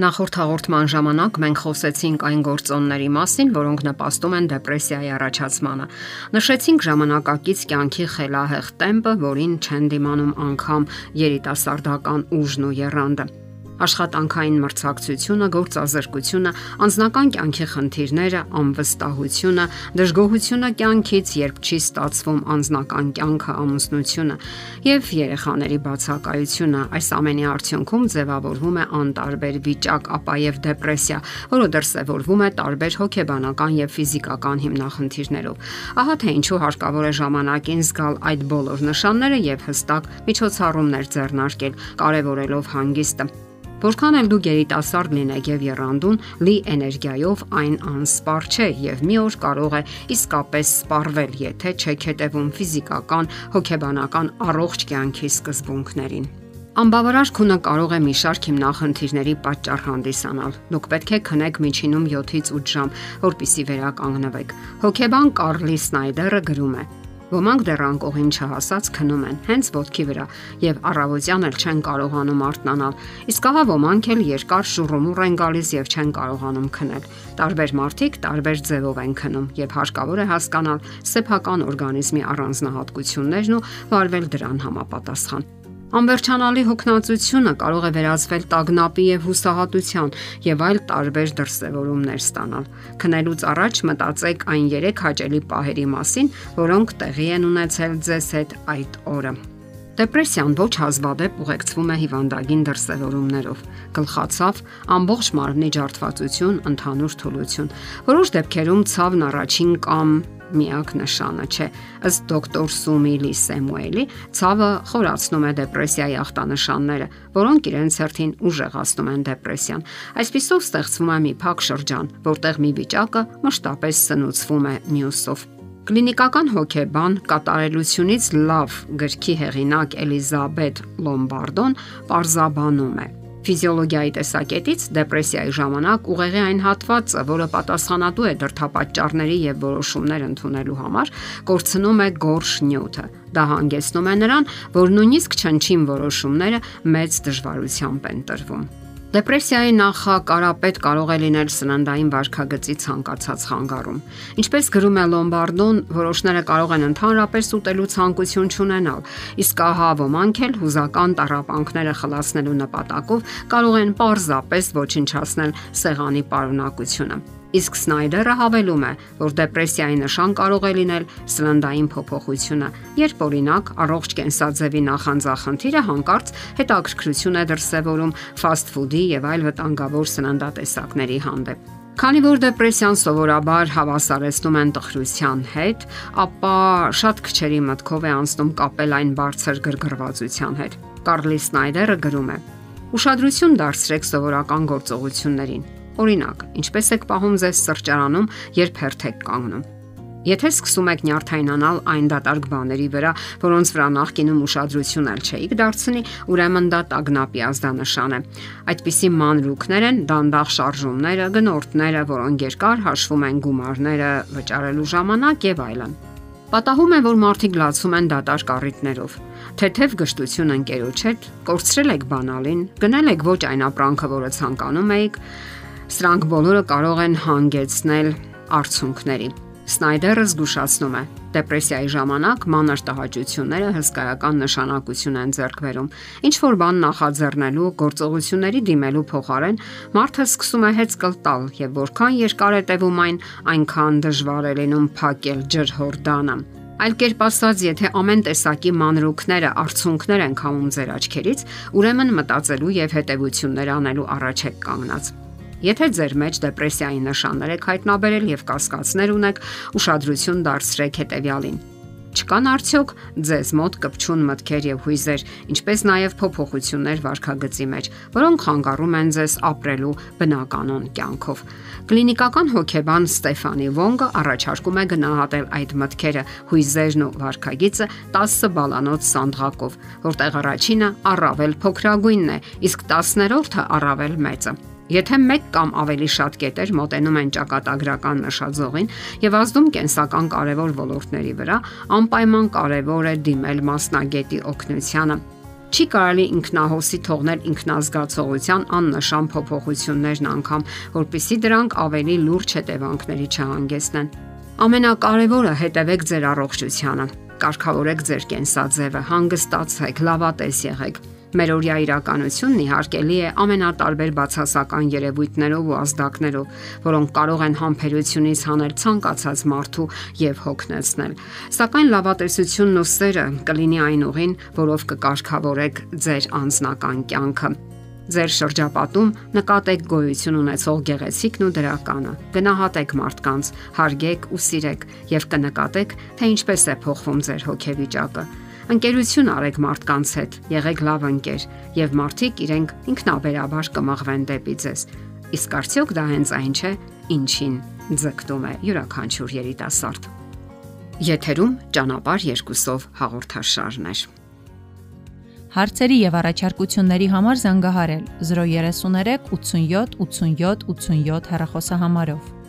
Նախորդ հաղորդման ժամանակ մենք խոսեցինք այն գործոնների մասին, որոնք նպաստում են դեպրեսիայի առաջացմանը։ Նշեցինք ժամանակակից կյանքի խելահեղ տեմպը, որին չեն դիմանում անգամ երիտասարդական ուժն ու երանդը աշխատանքային մրցակցությունը, գործազրկությունը, անձնական կյանքի խնդիրները, անվստահությունը, դժգոհությունը կյանքից, երբ չի ստացվում անձնական կյանքը, ամուսնությունը եւ երեխաների բացակայությունը, այս ամենի արդյունքում ձևավորվում է անտարբեր վիճակ, ապա եւ դեպրեսիա, որը դրսևորվում է տարբեր հոգեբանական եւ ֆիզիկական հիմնախնդիրներով։ Ահա թե ինչու հարկավոր է ժամանակին զգալ այդ բոլոր նշանները եւ հստակ միջոցառումներ ձեռնարկել, կարևորելով հանգիստը Որքան էլ դուք երիտասարդ լինեք եւ երանդուն, լի էներգիայով այն անսպար չէ եւ մի օր կարող է իսկապես սպառվել, եթե չեք հետևում ֆիզիկական, հոգեբանական առողջ կյանքի սկզբունքներին։ Անբավարար քունը կարող է մի շարք հիմնախնդիրների պատճառ հանդիսանալ։ Դուք պետք է քնեք միջինում 7-ից 8 ժամ, որpիսի վերականգնվեք։ Հոգեբան Կարլի Սնայդերը գրում է. Ոմանք դեռ անկողին չհասած քնում են հենց ոտքի վրա եւ առավոտյան էլ չեն կարողանում արթնանալ։ Իսկ ահա ոմանք էլ երկար շուռումուռ են գալիս եւ չեն կարողանում քնել։ Տարբեր մարդիկ տարբեր ձևով են քնում եւ հարկավոր է հասկանալ սեփական օրգանիզմի առանձնահատկություններն ու վարվել դրան համապատասխան։ Անվերջանալի հոգնածությունը կարող է վերածվել տագնապի եւ հուսահատության եւ այլ տարբեր դրսևորումներ ստանալ։ Քնելուց առաջ մտածեք այն 3 հաճելի պահերի մասին, որոնք տեղի են ունեցել ձեզ հետ այդ օրը։ Դեպրեսիան ոչ հազվադեպ ուղեկցվում է հիվանդագին դրսևորումներով։ Գլխացավ, ամբողջ մարմնի ջարդվածություն, ընդհանուր թուլություն։ Որոշ դեպքերում ցավն առաջին կամ միակ նշանը չէ։ Ըստ դոկտոր Սումիլի Սեմուելի, ցավը խորացնում է դեպրեսիայի ախտանշանները, որոնք իրենց հերթին ուժեղացնում են դեպրեսիան։ Այսպիսով ստեղծվում է մի փակ շրջան, որտեղ մի վիճակը մշտապես սնուցվում է մյուսով։ Կլինիկական հոգեբան կատարելությունից լավ գրքի հեղինակ Էլիզաբետ Լոմբարդոն պարզաբանում է Ֆիզիոլոգիայի տեսակետից դեպրեսիայի ժամանակ ուղեղի այն հատվածը, որը պատասխանատու է դրթապաճառների եւ որոշումներ ընդունելու համար, կորցնում է գորշ նյութը։ Դա հանգեցնում է նրան, որ նույնիսկ չնչին որոշումները մեծ դժվարությամբ են տրվում։ Դեպրեսիայի նախակարապետ կարող է լինել սննդային վարքագծի ցանկացած խանգարում։ Ինչպես գրում է Լոմբարդոն, որոշները կարող են ընդհանրապես ուտելու ցանկություն չունենալ, իսկ ահա ոմանք էլ հուզական տարապանքները խլացնելու նպատակով կարող են պարզապես ոչնչացնել սեղանի պարունակությունը։ Իսկ Սնայդերը հավելում է, որ դեպրեսիայի նշան կարող է լինել սննդային փոփոխությունը, երբ օրինակ առողջ կենսաձևի նախանձախնդիրը հանկարծ հետաքրքրություն է դրսևորում ֆաստ ֆուդի եւ այլ վտանգավոր սննդատեսակների հանդեպ։ Քանի որ դեպրեսիան սովորաբար հավասարեցնում են տխրության հետ, ապա շատ քչերի մտքով է անցնում կապել այն բարձր գրգռվածության հետ։ Կարլի Սնայդերը գրում է. Ուշադրություն դարձրեք սովորական գործողություններին Օրինակ, ինչպես եք պահում ձեզ սրճարանում, երբ հերթ եք կանգնում։ Եթե սկսում եք նյարդայնանալ այն դատարկ բաների վրա, որոնց վրա նախկինում ուշադրություն ալ չէիք դարձնի, ուրեմն դա տագնապի ազդանշան է։ Այդպիսի մանրուքներ են դանդաղ շարժումները, գնորդները, որոնք երկար հաշվում են գումարները վճարելու ժամանակ եւ այլն։ Պատահում է, որ մարդիկ լացում են դատարկ առիթներով։ Թեթև գշտություն ընկերոջ հետ, կորցրել եք բանալին, գնել եք ոչ այն ապրանքը, որը ցանկանում եք, Սրանք բոլորը կարող են հանգեցնել արցունքների։ Սնայդերը զգուշացնում է. դեպրեսիայի ժամանակ մանր տհաճությունները հսկայական նշանակություն են ձեռք բերում։ Ինչ որ բան նախաձեռնելու, գործողությունների դիմելու փոխարեն մարդը սկսում է հեծկլ տալ եւ որքան երկար է տևում այն, այնքան դժվար է լինում փակել ջրհորդանը։ Այլ կերպ ասած, եթե ամեն տեսակի մանրուքները արցունքներ են քամում ձեր աչքերից, ուրեմն մտածելու եւ հետեւություններ անելու առաջ եք կանգնած։ Եթե ձեր մեջ դեպրեսիայի նշաններ եք հայտնաբերել եւ կասկածներ ունեք, ուշադրություն դարձրեք հետեւյալին։ Չկան արդյոք ձեզ մոտ կպչուն մտքեր եւ հույզեր, ինչպես նաեւ փոփոխություններ վարքագծի մեջ, որոնք խանգարում են ձեզ ապրելու բնականon կյանքով։ Կլինիկական հոգեբան Ստեֆանի Վոնգը առաջարկում է գնահատել այդ մտքերը, հույզերն ու վարքագիծը 10 բալանոց սանդղակով, որտեղ առաջինը առավել փոքրագույնն է, իսկ 10-րդը առավել մեծը։ Եթե մեկ կամ ավելի շատ կետեր մոտենում են ճակատագրական նշաձողին եւ ազդում կենսական կարևոր ոլորտների վրա, անպայման կարևոր է դիմել մասնագետի օգնությանը։ Չի կարելի ինքնահոսի թողնել ինքնազգացողության աննշան փոփոխություններն անգամ, որpիսի դրանք ավելի լուրջ հետևանքների չհանգեցնեն։ Ամենակարևորը հետևեք ձեր առողջությանը։ Կարգավորեք ձեր կենսաձևը, հանգստացեք, լավատես եղեք Մեր օրյա իրականությունն իհարկե է ամենատարբեր բացասական երևույթներով ու ազդակներով, որոնք կարող են համբերությունից հանել ցանկացած մարդու եւ հոգնեցնել։ Սակայն լավատեսությունն ու սերը կլինի այն ուղին, որով կկարգավորեք ձեր անձնական կյանքը ձեր շրջապատում նկատեք գոյություն ունեցող գեղեցիկն ու դրականը։ Գնահատեք մարդկանց, հարգեք ու սիրեք եւ կնկատեք, թե ինչպես է փոխվում ձեր հոգեվիճակը։ Ընկերություն արեք մարդկանց հետ, եղեք լավ ընկեր եւ մարդիկ իրենք ինքնաբերաբար կմաղվեն դեպի ձեզ։ Իսկ արդյոք դա հենց այն չէ, ինչին ձգտում է յուրաքանչյուր երիտասարդ։ Եթերում ճանապար երկուսով հաղորդաշարներ։ Հարցերի եւ առաջարկությունների համար զանգահարել 033 87 87 87 հեռախոսահամարով։